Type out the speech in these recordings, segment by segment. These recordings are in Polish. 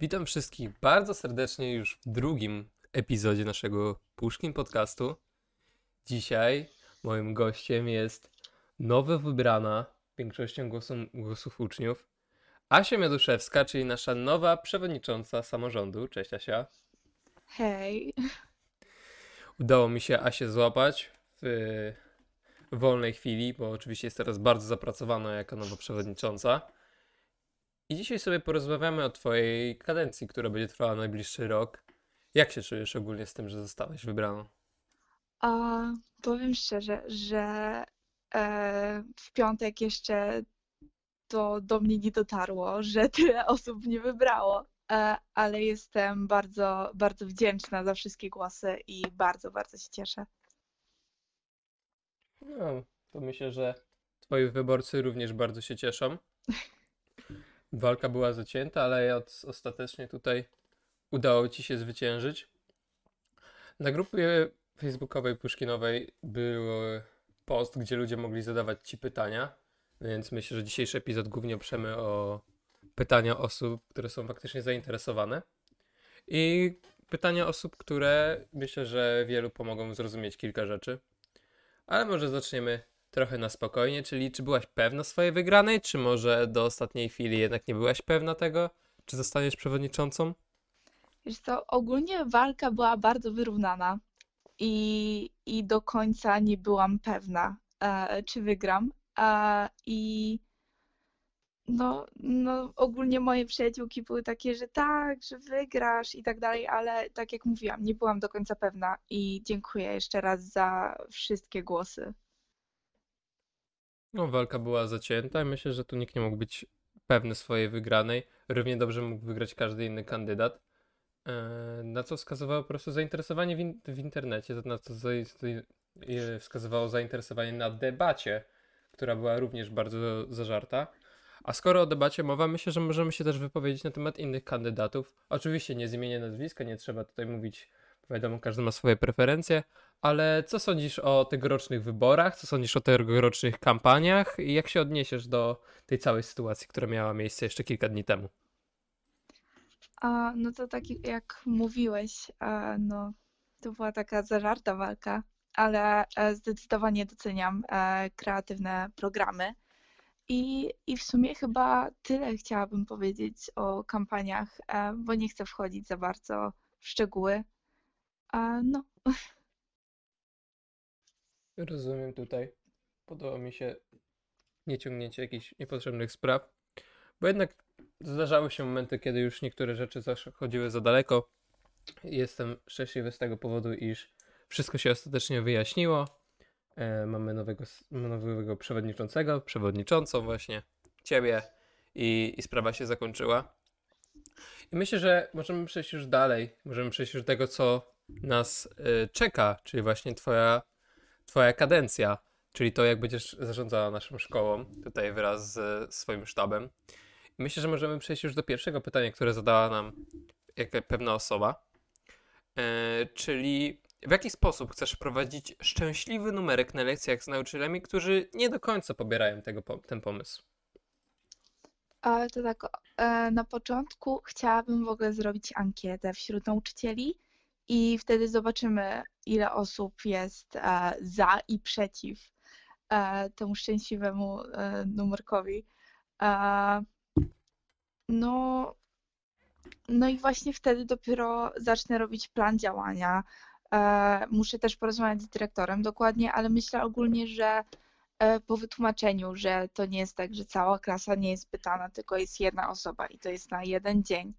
Witam wszystkich bardzo serdecznie już w drugim epizodzie naszego Puszkin podcastu. Dzisiaj moim gościem jest nowo wybrana większością głosu, głosów uczniów Asia Mioduszewska, czyli nasza nowa przewodnicząca samorządu. Cześć Asia. Hej. Udało mi się Asię złapać w wolnej chwili, bo oczywiście jest teraz bardzo zapracowana jako nowa przewodnicząca. I dzisiaj sobie porozmawiamy o Twojej kadencji, która będzie trwała najbliższy rok. Jak się czujesz ogólnie z tym, że zostałaś wybrana? A powiem szczerze, że e, w piątek jeszcze to do mnie nie dotarło, że tyle osób mnie wybrało, e, ale jestem bardzo, bardzo wdzięczna za wszystkie głosy i bardzo, bardzo się cieszę. No, to myślę, że Twoi wyborcy również bardzo się cieszą. Walka była zacięta, ale ostatecznie tutaj udało Ci się zwyciężyć. Na grupie facebookowej Puszkinowej był post, gdzie ludzie mogli zadawać Ci pytania, więc myślę, że dzisiejszy epizod głównie oprzemy o pytania osób, które są faktycznie zainteresowane i pytania osób, które myślę, że wielu pomogą zrozumieć kilka rzeczy. Ale może zaczniemy trochę na spokojnie, czyli czy byłaś pewna swojej wygranej, czy może do ostatniej chwili jednak nie byłaś pewna tego, czy zostaniesz przewodniczącą? Wiesz co, ogólnie walka była bardzo wyrównana i, i do końca nie byłam pewna, e, czy wygram. E, I no, no, ogólnie moje przyjaciółki były takie, że tak, że wygrasz i tak dalej, ale tak jak mówiłam, nie byłam do końca pewna i dziękuję jeszcze raz za wszystkie głosy. No, walka była zacięta i myślę, że tu nikt nie mógł być pewny swojej wygranej. Równie dobrze mógł wygrać każdy inny kandydat. E, na co wskazywało po prostu zainteresowanie w, in w internecie, na co wskazywało zainteresowanie na debacie, która była również bardzo zażarta. A skoro o debacie mowa, myślę, że możemy się też wypowiedzieć na temat innych kandydatów. Oczywiście nie z imienia nazwiska, nie trzeba tutaj mówić, wiadomo, każdy ma swoje preferencje, ale co sądzisz o tegorocznych wyborach? Co sądzisz o tegorocznych kampaniach? I jak się odniesiesz do tej całej sytuacji, która miała miejsce jeszcze kilka dni temu? A, no to tak jak mówiłeś, a, no, to była taka zażarta walka, ale e, zdecydowanie doceniam e, kreatywne programy. I, I w sumie chyba tyle chciałabym powiedzieć o kampaniach, e, bo nie chcę wchodzić za bardzo w szczegóły. A, no. Rozumiem tutaj. Podoba mi się nieciągnięcie jakichś niepotrzebnych spraw, bo jednak zdarzały się momenty, kiedy już niektóre rzeczy zachodziły za daleko. Jestem szczęśliwy z tego powodu, iż wszystko się ostatecznie wyjaśniło. E, mamy nowego, nowego przewodniczącego, przewodniczącą właśnie, ciebie i, i sprawa się zakończyła. I myślę, że możemy przejść już dalej. Możemy przejść już do tego, co nas y, czeka, czyli właśnie twoja twoja kadencja, czyli to, jak będziesz zarządzała naszą szkołą, tutaj wraz z swoim sztabem. myślę, że możemy przejść już do pierwszego pytania, które zadała nam pewna osoba, e, czyli w jaki sposób chcesz wprowadzić szczęśliwy numerek na lekcjach z nauczycielami, którzy nie do końca pobierają tego, ten pomysł? Ale to tak, e, na początku chciałabym w ogóle zrobić ankietę wśród nauczycieli i wtedy zobaczymy, ile osób jest e, za i przeciw e, temu szczęśliwemu e, numerkowi. No, no i właśnie wtedy dopiero zacznę robić plan działania. Muszę też porozmawiać z dyrektorem dokładnie, ale myślę ogólnie, że po wytłumaczeniu, że to nie jest tak, że cała klasa nie jest pytana, tylko jest jedna osoba i to jest na jeden dzień,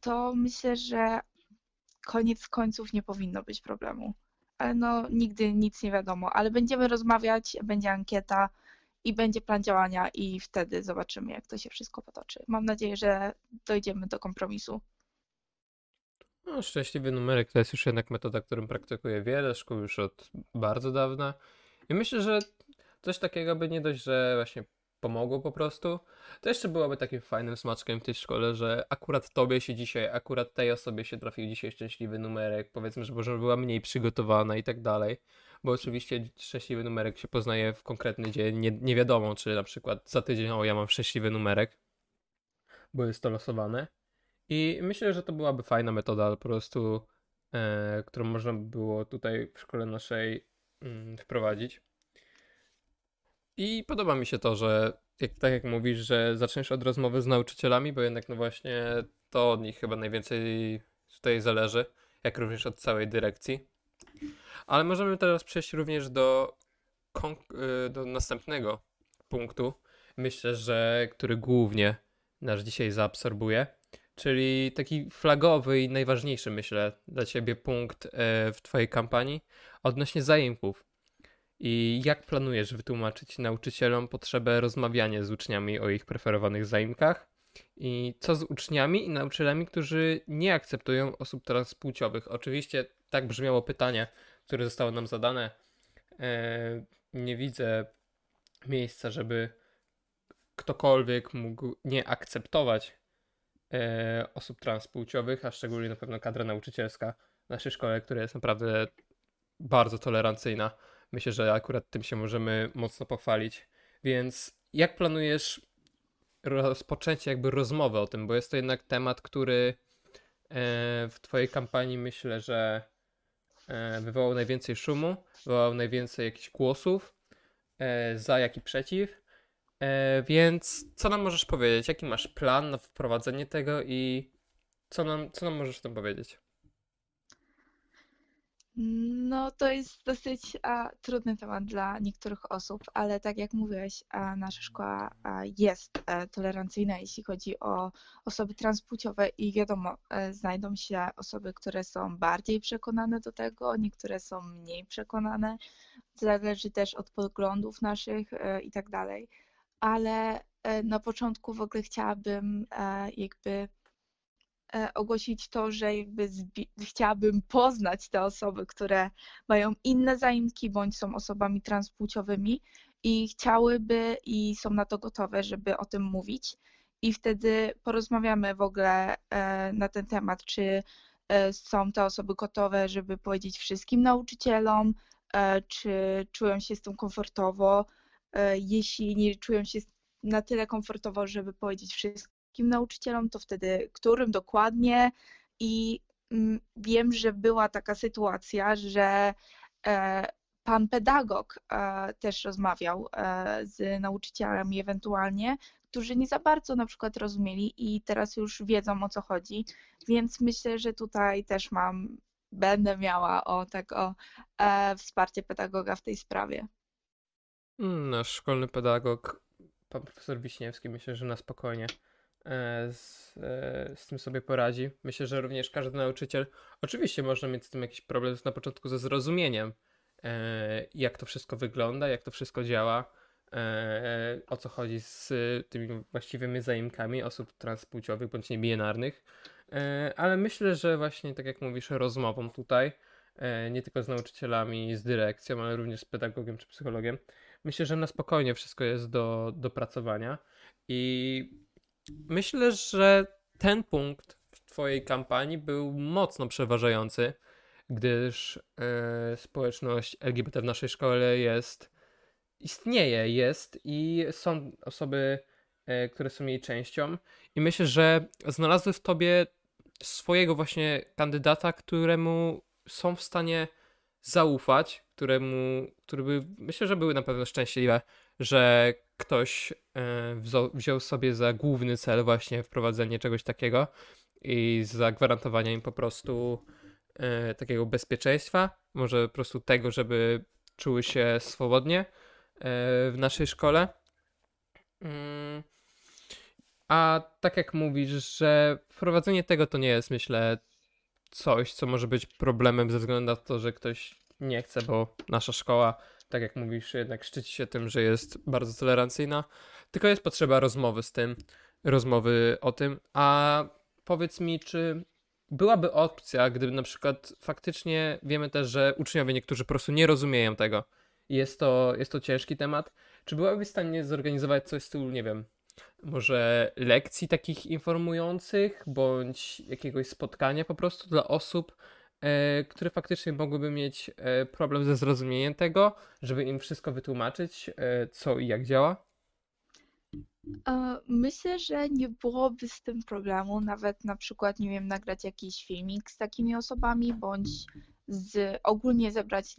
to myślę, że koniec końców nie powinno być problemu. Ale no, nigdy nic nie wiadomo. Ale będziemy rozmawiać, będzie ankieta i będzie plan działania i wtedy zobaczymy, jak to się wszystko potoczy. Mam nadzieję, że dojdziemy do kompromisu. No, szczęśliwy numerek to jest już jednak metoda, którą praktykuje wiele szkół już od bardzo dawna. I myślę, że coś takiego by nie dość, że właśnie pomogło po prostu. To jeszcze byłoby takim fajnym smaczkiem w tej szkole, że akurat tobie się dzisiaj, akurat tej osobie się trafił dzisiaj szczęśliwy numerek, powiedzmy, że może była mniej przygotowana i tak dalej. Bo oczywiście szczęśliwy numerek się poznaje w konkretny dzień. Nie, nie wiadomo, czy na przykład za tydzień, o ja mam szczęśliwy numerek, bo jest to losowane. I myślę, że to byłaby fajna metoda po prostu, e, którą można by było tutaj w szkole naszej mm, wprowadzić. I podoba mi się to, że jak, tak jak mówisz, że zaczniesz od rozmowy z nauczycielami, bo jednak no właśnie to od nich chyba najwięcej tutaj zależy, jak również od całej dyrekcji. Ale możemy teraz przejść również do, y, do następnego punktu, myślę, że który głównie nasz dzisiaj zaabsorbuje, czyli taki flagowy i najważniejszy, myślę, dla ciebie punkt e, w twojej kampanii odnośnie zaimków. I jak planujesz wytłumaczyć nauczycielom potrzebę rozmawiania z uczniami o ich preferowanych zaimkach? I co z uczniami i nauczycielami, którzy nie akceptują osób transpłciowych? Oczywiście tak brzmiało pytanie, które zostało nam zadane. E, nie widzę miejsca, żeby ktokolwiek mógł nie akceptować e, osób transpłciowych, a szczególnie na pewno kadra nauczycielska w naszej szkole, która jest naprawdę bardzo tolerancyjna. Myślę, że akurat tym się możemy mocno pochwalić. Więc jak planujesz rozpoczęcie jakby rozmowy o tym, bo jest to jednak temat, który e, w twojej kampanii myślę, że e, wywołał najwięcej szumu, wywołał najwięcej jakichś głosów e, za, jak i przeciw. Więc co nam możesz powiedzieć? Jaki masz plan na wprowadzenie tego i co nam, co nam możesz o tym powiedzieć? No, to jest dosyć a, trudny temat dla niektórych osób, ale tak jak mówiłeś, a, nasza szkoła a, jest a, e, tolerancyjna, jeśli chodzi o osoby transpłciowe i wiadomo, e, znajdą się osoby, które są bardziej przekonane do tego, niektóre są mniej przekonane, zależy też od poglądów naszych e, i tak dalej, ale na początku w ogóle chciałabym jakby ogłosić to, że jakby chciałabym poznać te osoby, które mają inne zaimki bądź są osobami transpłciowymi i chciałyby i są na to gotowe, żeby o tym mówić. I wtedy porozmawiamy w ogóle e, na ten temat, czy e, są te osoby gotowe, żeby powiedzieć wszystkim nauczycielom, czy czują się z tym komfortowo. Jeśli nie czują się na tyle komfortowo, żeby powiedzieć wszystkim, jakim nauczycielom, to wtedy którym dokładnie. I mm, wiem, że była taka sytuacja, że e, pan pedagog e, też rozmawiał e, z nauczycielami ewentualnie, którzy nie za bardzo na przykład rozumieli i teraz już wiedzą o co chodzi, więc myślę, że tutaj też mam, będę miała o tak o wsparcie pedagoga w tej sprawie. Nasz szkolny pedagog, pan profesor Wiśniewski, myślę, że na spokojnie z, e, z tym sobie poradzi. Myślę, że również każdy nauczyciel, oczywiście można mieć z tym jakiś problem na początku ze zrozumieniem, e, jak to wszystko wygląda, jak to wszystko działa, o co chodzi z tymi właściwymi zaimkami osób transpłciowych bądź niebinarnych. Ale myślę, że właśnie tak jak mówisz, rozmową tutaj, nie tylko z nauczycielami, z dyrekcją, ale również z pedagogiem czy psychologiem, myślę, że na spokojnie wszystko jest do dopracowania i Myślę, że ten punkt w Twojej kampanii był mocno przeważający, gdyż e, społeczność LGBT w naszej szkole jest, istnieje, jest i są osoby, e, które są jej częścią. I myślę, że znalazły w Tobie swojego właśnie kandydata, któremu są w stanie zaufać, któremu, który by, myślę, że były na pewno szczęśliwe, że ktoś e, wziął sobie za główny cel właśnie wprowadzenie czegoś takiego i zagwarantowanie im po prostu e, takiego bezpieczeństwa, może po prostu tego, żeby czuły się swobodnie e, w naszej szkole. Mm. A tak jak mówisz, że wprowadzenie tego to nie jest, myślę, coś, co może być problemem ze względu na to, że ktoś nie chce, bo nasza szkoła tak jak mówisz, jednak szczyci się tym, że jest bardzo tolerancyjna, tylko jest potrzeba rozmowy z tym, rozmowy o tym. A powiedz mi, czy byłaby opcja, gdyby na przykład faktycznie wiemy też, że uczniowie niektórzy po prostu nie rozumieją tego. Jest to, jest to ciężki temat. Czy byłaby w stanie zorganizować coś w stylu, nie wiem, może lekcji takich informujących, bądź jakiegoś spotkania po prostu dla osób, które faktycznie mogłyby mieć e, problem ze zrozumieniem tego, żeby im wszystko wytłumaczyć, e, co i jak działa? E, Myślę, że nie byłoby z tym problemu, nawet na przykład, nie wiem, nagrać jakiś filmik z takimi osobami, bądź z, ogólnie zebrać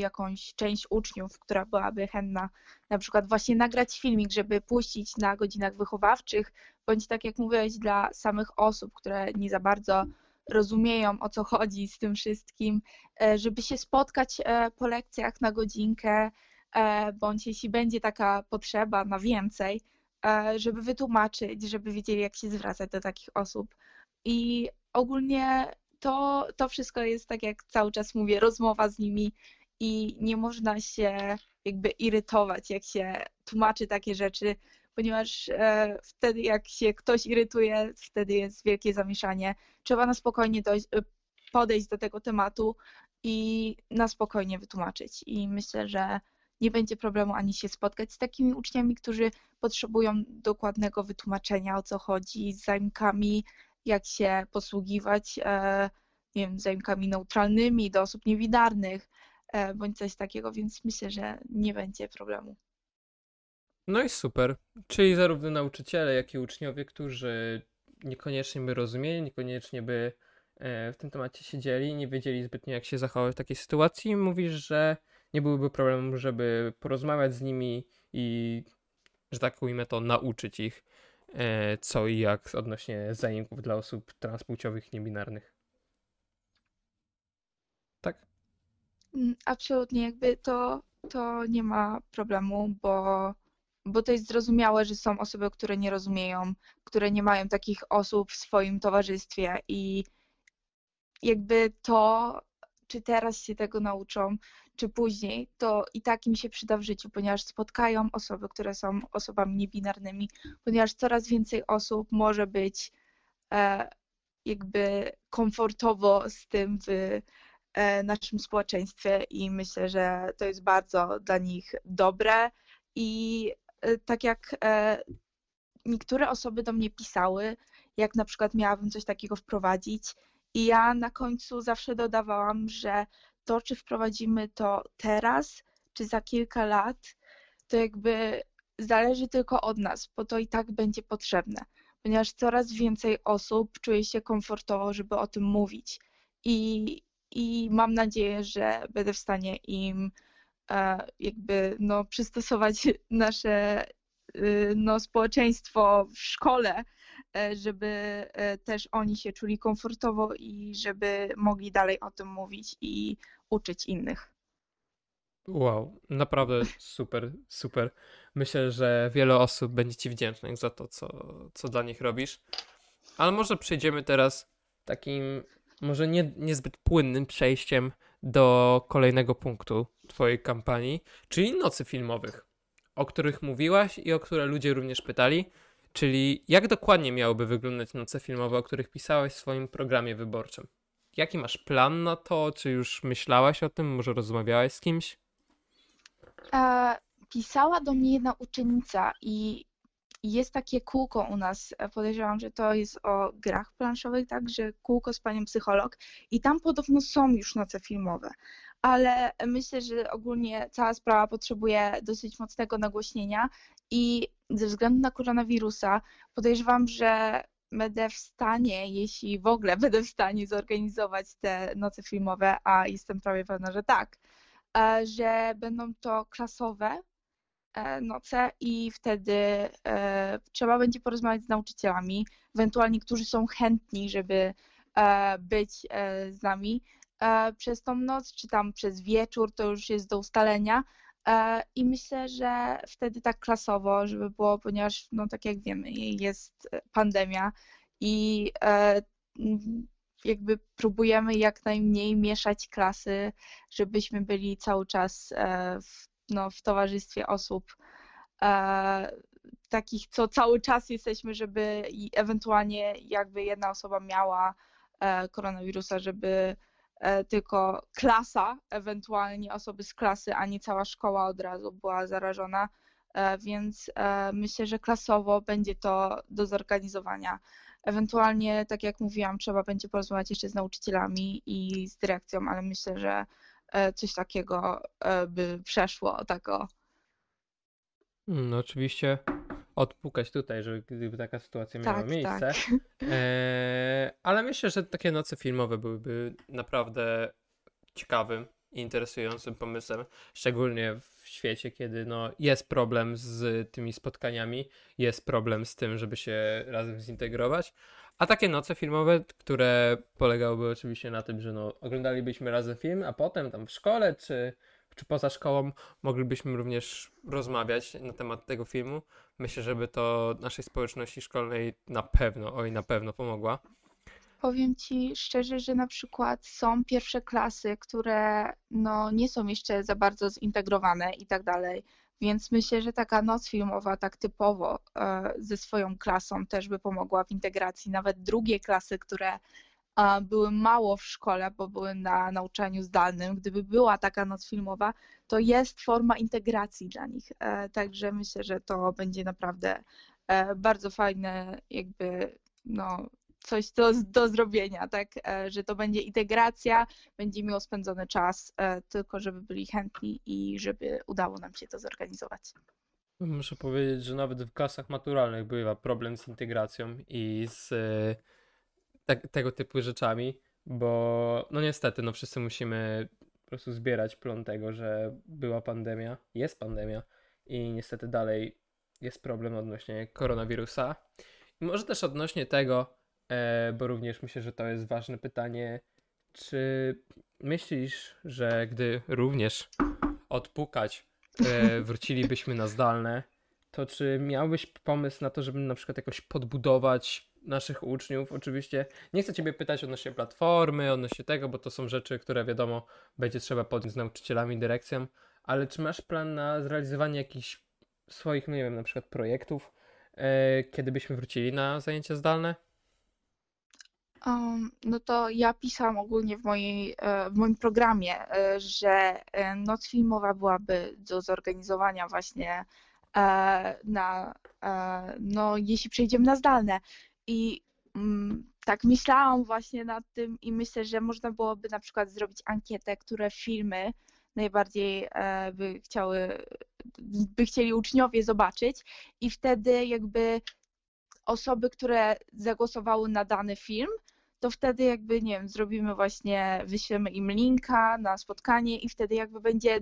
jakąś część uczniów, która byłaby chętna, na przykład właśnie nagrać filmik, żeby puścić na godzinach wychowawczych, bądź tak jak mówiłeś, dla samych osób, które nie za bardzo rozumieją, o co chodzi z tym wszystkim, e, żeby się spotkać e, po lekcjach na godzinkę, e, bądź jeśli będzie taka potrzeba na więcej, żeby wytłumaczyć, żeby wiedzieli, jak się zwracać do takich osób. I ogólnie to, to wszystko jest, tak jak cały czas mówię, rozmowa z nimi i nie można się jakby irytować, jak się tłumaczy takie rzeczy, ponieważ e, wtedy, jak się ktoś irytuje, wtedy jest wielkie zamieszanie. Trzeba na spokojnie dojść, e, podejść do tego tematu i na spokojnie wytłumaczyć. I myślę, że nie będzie problemu ani się spotkać z takimi uczniami, którzy potrzebują dokładnego wytłumaczenia, o co chodzi, z zajmkami, jak się posługiwać, e, nie wiem, zajmkami neutralnymi do osób niewidarnych, bądź coś takiego, więc myślę, że nie będzie problemu. No i super. Czyli zarówno nauczyciele, jak i uczniowie, którzy niekoniecznie by rozumieli, niekoniecznie by e, w tym temacie siedzieli, nie wiedzieli zbytnio jak się zachować w takiej sytuacji, mówisz, że nie byłyby problemu, żeby porozmawiać z nimi i, że tak ujmę to, nauczyć ich e, co i jak odnośnie zajęków dla osób transpłciowych niebinarnych. Tak? Mm, Absolutnie, jakby to, to nie ma problemu, bo, bo to jest zrozumiałe, że są osoby, które nie rozumieją, które nie mają takich osób w swoim towarzystwie i jakby to, czy teraz się tego nauczą, czy później, to i tak im się przyda w życiu, ponieważ spotkają osoby, które są osobami niebinarnymi, ponieważ coraz więcej osób może być e, jakby komfortowo z tym w e, naszym społeczeństwie i myślę, że to jest bardzo dla nich dobre i tak jak e, niektóre osoby do mnie pisały, jak na przykład miałabym coś takiego wprowadzić i ja na końcu zawsze dodawałam, że to, czy wprowadzimy to teraz, czy za kilka lat, to jakby zależy tylko od nas, bo to i tak będzie potrzebne, ponieważ coraz więcej osób czuje się komfortowo, żeby o tym mówić. I, i mam nadzieję, że będę w stanie im e, jakby no, przystosować nasze y, no, społeczeństwo w szkole, e, żeby e, też oni się czuli komfortowo i żeby mogli dalej o tym mówić i uczyć innych. Wow, naprawdę super, super. Myślę, że wiele osób będzie Ci wdzięcznych za to, co, co dla nich robisz. Ale może przejdziemy teraz takim, może nie, niezbyt płynnym przejściem do kolejnego punktu Twojej kampanii, czyli nocy filmowych, o których mówiłaś i o które ludzie również pytali. Czyli jak dokładnie miałyby wyglądać noce filmowe, o których pisałaś w swoim programie wyborczym? Jaki masz plan na to? Czy już myślałaś o tym? Może rozmawiałaś z kimś? E, pisała do mnie jedna uczennica i jest takie kółko u nas, e, podejrzewam, że to jest o grach planszowych, także kółko z panią psycholog i tam podobno są już noce filmowe, ale myślę, że ogólnie cała sprawa potrzebuje dosyć mocnego nagłośnienia i ze względu na koronawirusa podejrzewam, że będę w stanie, jeśli w ogóle będę w stanie zorganizować te noce filmowe, a jestem prawie pewna, że tak, e, że będą to klasowe noce i wtedy e, trzeba będzie porozmawiać z nauczycielami, ewentualnie którzy są chętni, żeby e, być e, z nami e, przez tą noc, czy tam przez wieczór, to już jest do ustalenia. E, I myślę, że wtedy tak klasowo, żeby było, ponieważ, no tak jak wiemy, jest pandemia i e, jakby próbujemy jak najmniej mieszać klasy, żebyśmy byli cały czas e, w, no, w towarzystwie osób e, takich, co cały czas jesteśmy, żeby i ewentualnie jakby jedna osoba miała e, koronawirusa, żeby e, tylko klasa, ewentualnie osoby z klasy, a nie cała szkoła od razu była zarażona. E, Więc e, myślę, że klasowo będzie to do zorganizowania. Ewentualnie, tak jak mówiłam, trzeba będzie porozmawiać jeszcze z nauczycielami i z dyrekcją, ale myślę, że coś takiego e, by przeszło, tak o. No oczywiście odpukać tutaj, żeby gdyby taka sytuacja miała Tak, miejsce. tak. E, ale myślę, że takie noce filmowe byłyby naprawdę ciekawym i interesującym pomysłem, szczególnie w świecie, kiedy no, jest problem z tymi spotkaniami, jest problem z tym, żeby się razem zintegrować. A takie noce filmowe, które polegałyby oczywiście na tym, że no, oglądalibyśmy razem film, a potem tam w szkole czy, czy poza szkołą moglibyśmy również rozmawiać na temat tego filmu. Myślę, żeby to naszej społeczności szkolnej na pewno, oj na pewno pomogła. Powiem ci szczerze, że na przykład są pierwsze klasy, które no, nie są jeszcze za bardzo zintegrowane i tak dalej, więc myślę, że taka noc filmowa tak typowo e, ze swoją klasą też by pomogła w integracji. Nawet drugie klasy, które e, były mało w szkole, bo były na nauczaniu zdalnym, gdyby była taka noc filmowa, to jest forma integracji dla nich. E, Także myślę, że to będzie naprawdę bardzo fajne, jakby no, coś do, do zrobienia, tak? E, Że to będzie integracja, będzie miło spędzony czas, e, tylko żeby byli chętni i żeby udało nam się to zorganizować. Muszę powiedzieć, że nawet w klasach maturalnych bywa problem z integracją i z e, tak, tego typu rzeczami, bo no niestety, no wszyscy musimy po prostu zbierać plon tego, że była pandemia, jest pandemia i niestety dalej jest problem odnośnie koronawirusa. I może też odnośnie tego, bo również myślę, że to jest ważne pytanie, czy myślisz, że gdy również odpukać e, wrócilibyśmy na zdalne, to czy miałbyś pomysł na to, żeby na przykład jakoś podbudować naszych uczniów? Oczywiście nie chcę Ciebie pytać odnośnie platformy, odnośnie tego, bo to są rzeczy, które wiadomo będzie trzeba podjąć z nauczycielami, dyrekcją, ale czy masz plan na zrealizowanie jakichś swoich, no nie wiem, na przykład projektów, e, kiedy byśmy wrócili na zajęcia zdalne? No to ja pisałam ogólnie w mojej, e, w moim programie, e, że e, noc filmowa byłaby do zorganizowania właśnie na, no jeśli przejdziemy na zdalne. I mm, tak myślałam właśnie nad tym i myślę, że można byłoby na przykład zrobić ankietę, które filmy najbardziej by chciały, by chcieli uczniowie zobaczyć i wtedy jakby osoby, które zagłosowały na dany film, to wtedy jakby, nie wiem, zrobimy właśnie, wyślemy im linka na spotkanie i wtedy jakby będzie,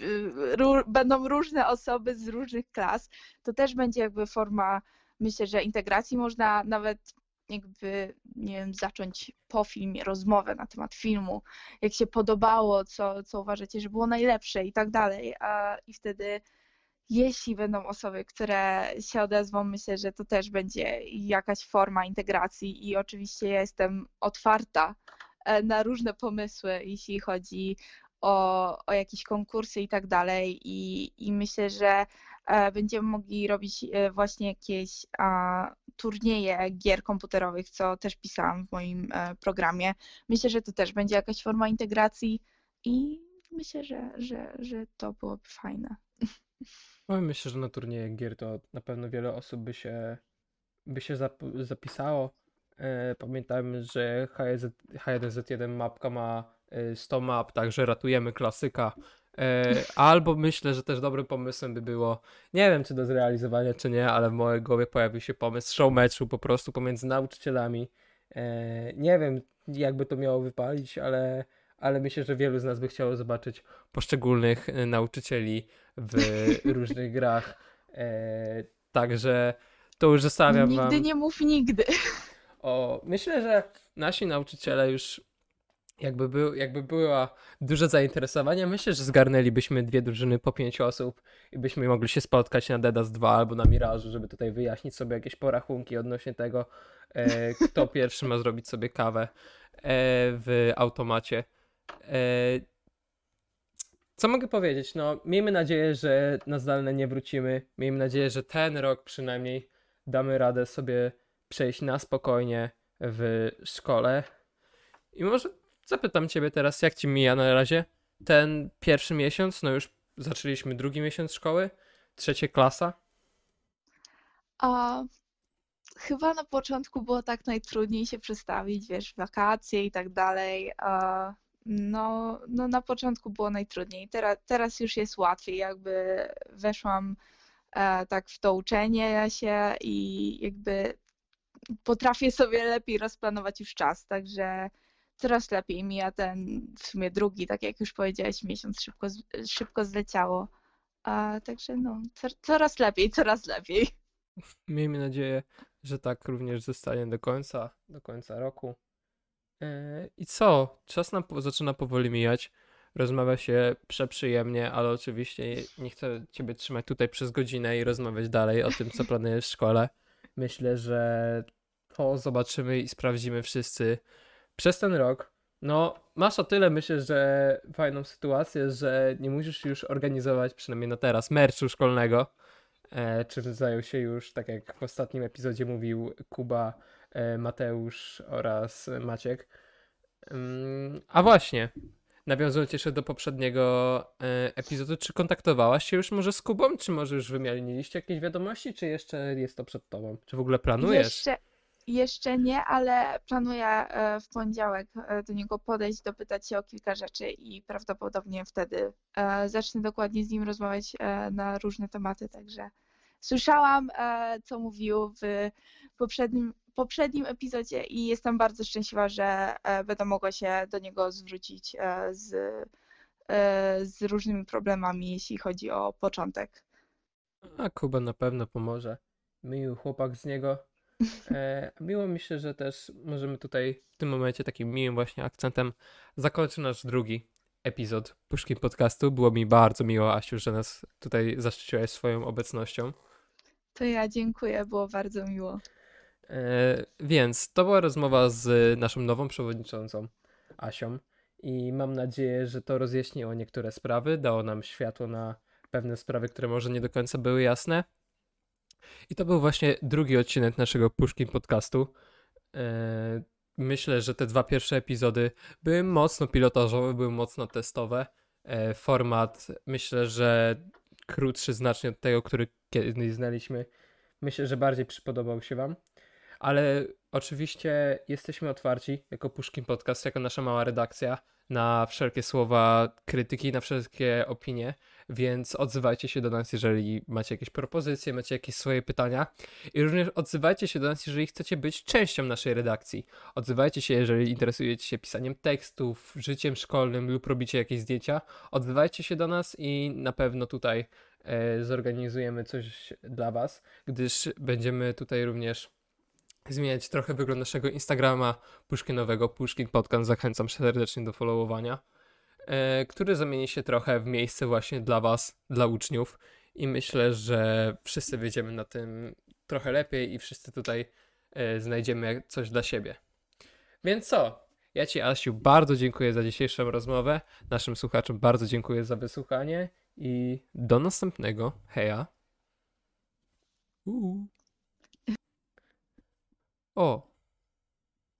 y, będą różne osoby z różnych klas. To też będzie jakby forma, myślę, że integracji. Można nawet jakby, nie wiem, zacząć po filmie rozmowę na temat filmu, jak się podobało, co, co uważacie, że było najlepsze i tak dalej. A, I wtedy jeśli będą osoby, które się odezwą, myślę, że to też będzie jakaś forma integracji i oczywiście ja jestem otwarta e, na różne pomysły, jeśli chodzi o, o jakieś konkursy i tak dalej i, i myślę, że e, będziemy mogli robić e, właśnie jakieś a, turnieje gier komputerowych, co też pisałam w moim programie. Myślę, że to też będzie jakaś forma integracji i myślę, że, że, że to byłoby fajne. No, myślę, że na turnieje gier to na pewno wiele osób by się, by się zap- zapisało. E, pamiętajmy, że H1Z, H1Z1 mapka ma e, 100 map, także ratujemy klasyka. E, albo myślę, że też dobrym pomysłem by było, nie wiem czy do zrealizowania, czy nie, ale w mojej głowie pojawił się pomysł show meczu po prostu pomiędzy nauczycielami. E, nie wiem, jakby to miało wypalić, ale, ale myślę, że wielu z nas by chciało zobaczyć poszczególnych e, nauczycieli w różnych grach. E, także to już zostawiam Nigdy wam. nie mów nigdy. O, myślę, że nasi nauczyciele już jakby, był, jakby była duże zainteresowanie, myślę, że zgarnęlibyśmy dwie drużyny po pięć osób i byśmy mogli się spotkać na Dedas 2 albo na Mirażu, żeby tutaj wyjaśnić sobie jakieś porachunki odnośnie tego, e, kto pierwszy ma zrobić sobie kawę e, w automacie. E, co mogę powiedzieć? No, miejmy nadzieję, że na zdalne nie wrócimy. Miejmy nadzieję, że ten rok przynajmniej damy radę sobie przejść na spokojnie w szkole. I może zapytam Ciebie teraz, jak Ci mija na razie ten pierwszy miesiąc? No już zaczęliśmy drugi miesiąc szkoły, trzecia klasa. A chyba na początku było tak najtrudniej się przestawić, wiesz, wakacje i tak dalej. A no, no na początku było najtrudniej. Teraz, teraz już jest łatwiej, jakby weszłam e, tak w to uczenie się i jakby potrafię sobie lepiej rozplanować już czas, także coraz lepiej mija ten w sumie drugi, tak jak już powiedziałeś, miesiąc szybko, szybko zleciało. A, także no, co, coraz lepiej, coraz lepiej. Miejmy nadzieję, że tak również zostanie do końca, do końca roku. I co? Czas nam zaczyna powoli mijać. Rozmawia się przeprzyjemnie, ale oczywiście nie chcę Ciebie trzymać tutaj przez godzinę i rozmawiać dalej o tym, co planujesz w szkole. Myślę, że to zobaczymy i sprawdzimy wszyscy przez ten rok. No, masz o tyle, myślę, że fajną sytuację, że nie musisz już organizować, przynajmniej na teraz, merchu szkolnego e, czym zajął się już, tak jak w ostatnim epizodzie mówił Kuba, Mateusz oraz Maciek. Ym, a właśnie, nawiązując jeszcze do poprzedniego e, epizodu, czy kontaktowałaś się już może z Kubą, czy może już wymieniliście jakieś wiadomości, czy jeszcze jest to przed tobą? Czy w ogóle planujesz? Jeszcze, jeszcze nie, ale planuję e, w poniedziałek e, do niego podejść, dopytać się o kilka rzeczy i prawdopodobnie wtedy e, zacznę dokładnie z nim rozmawiać e, na różne tematy. Także słyszałam, e, co mówił w poprzednim, poprzednim epizodzie i jestem bardzo szczęśliwa, że e, będę mogła się do niego zwrócić e, z, z różnymi problemami, jeśli chodzi o początek. A Kuba na pewno pomoże. Miły chłopak z niego. E, miło mi się, że też możemy tutaj w tym momencie takim miłym właśnie akcentem zakończyć nasz drugi epizod Puszkin Podcastu. Było mi bardzo miło, Asiu, że nas tutaj zaszczyciłaś swoją obecnością. To ja dziękuję, było bardzo miło. E, więc to była rozmowa z naszą nową przewodniczącą, Asią. I mam nadzieję, że to rozjaśniło niektóre sprawy, dało nam światło na pewne sprawy, które może nie do końca były jasne. I to był właśnie drugi odcinek naszego Puszkin podcastu. E, Myślę, że te dwa pierwsze epizody były mocno pilotażowe, były mocno testowe. E, Format myślę, że krótszy znacznie od tego, który kiedyś znaliśmy. Myślę, że bardziej przypodobał się Wam. Ale oczywiście jesteśmy otwarci jako Puszkin Podcast, jako nasza mała redakcja na wszelkie słowa krytyki, na wszelkie opinie, więc odzywajcie się do nas, jeżeli macie jakieś propozycje, macie jakieś swoje pytania i również odzywajcie się do nas, jeżeli chcecie być częścią naszej redakcji. Odzywajcie się, jeżeli interesujecie się pisaniem tekstów, życiem szkolnym lub robicie jakieś zdjęcia. Odzywajcie się do nas i na pewno tutaj e, zorganizujemy coś dla Was, gdyż będziemy tutaj również zmieniać trochę wygląd naszego Instagrama Puszkinowego, Puszkin Podcast. Zachęcam serdecznie do followowania, e, który zamieni się trochę w miejsce właśnie dla Was, dla uczniów i myślę, że wszyscy wyjdziemy na tym trochę lepiej i wszyscy tutaj e, znajdziemy coś dla siebie. Więc co? Ja Ci, Asiu, bardzo dziękuję za dzisiejszą rozmowę. Naszym słuchaczom bardzo dziękuję za wysłuchanie i do następnego. Heja. O,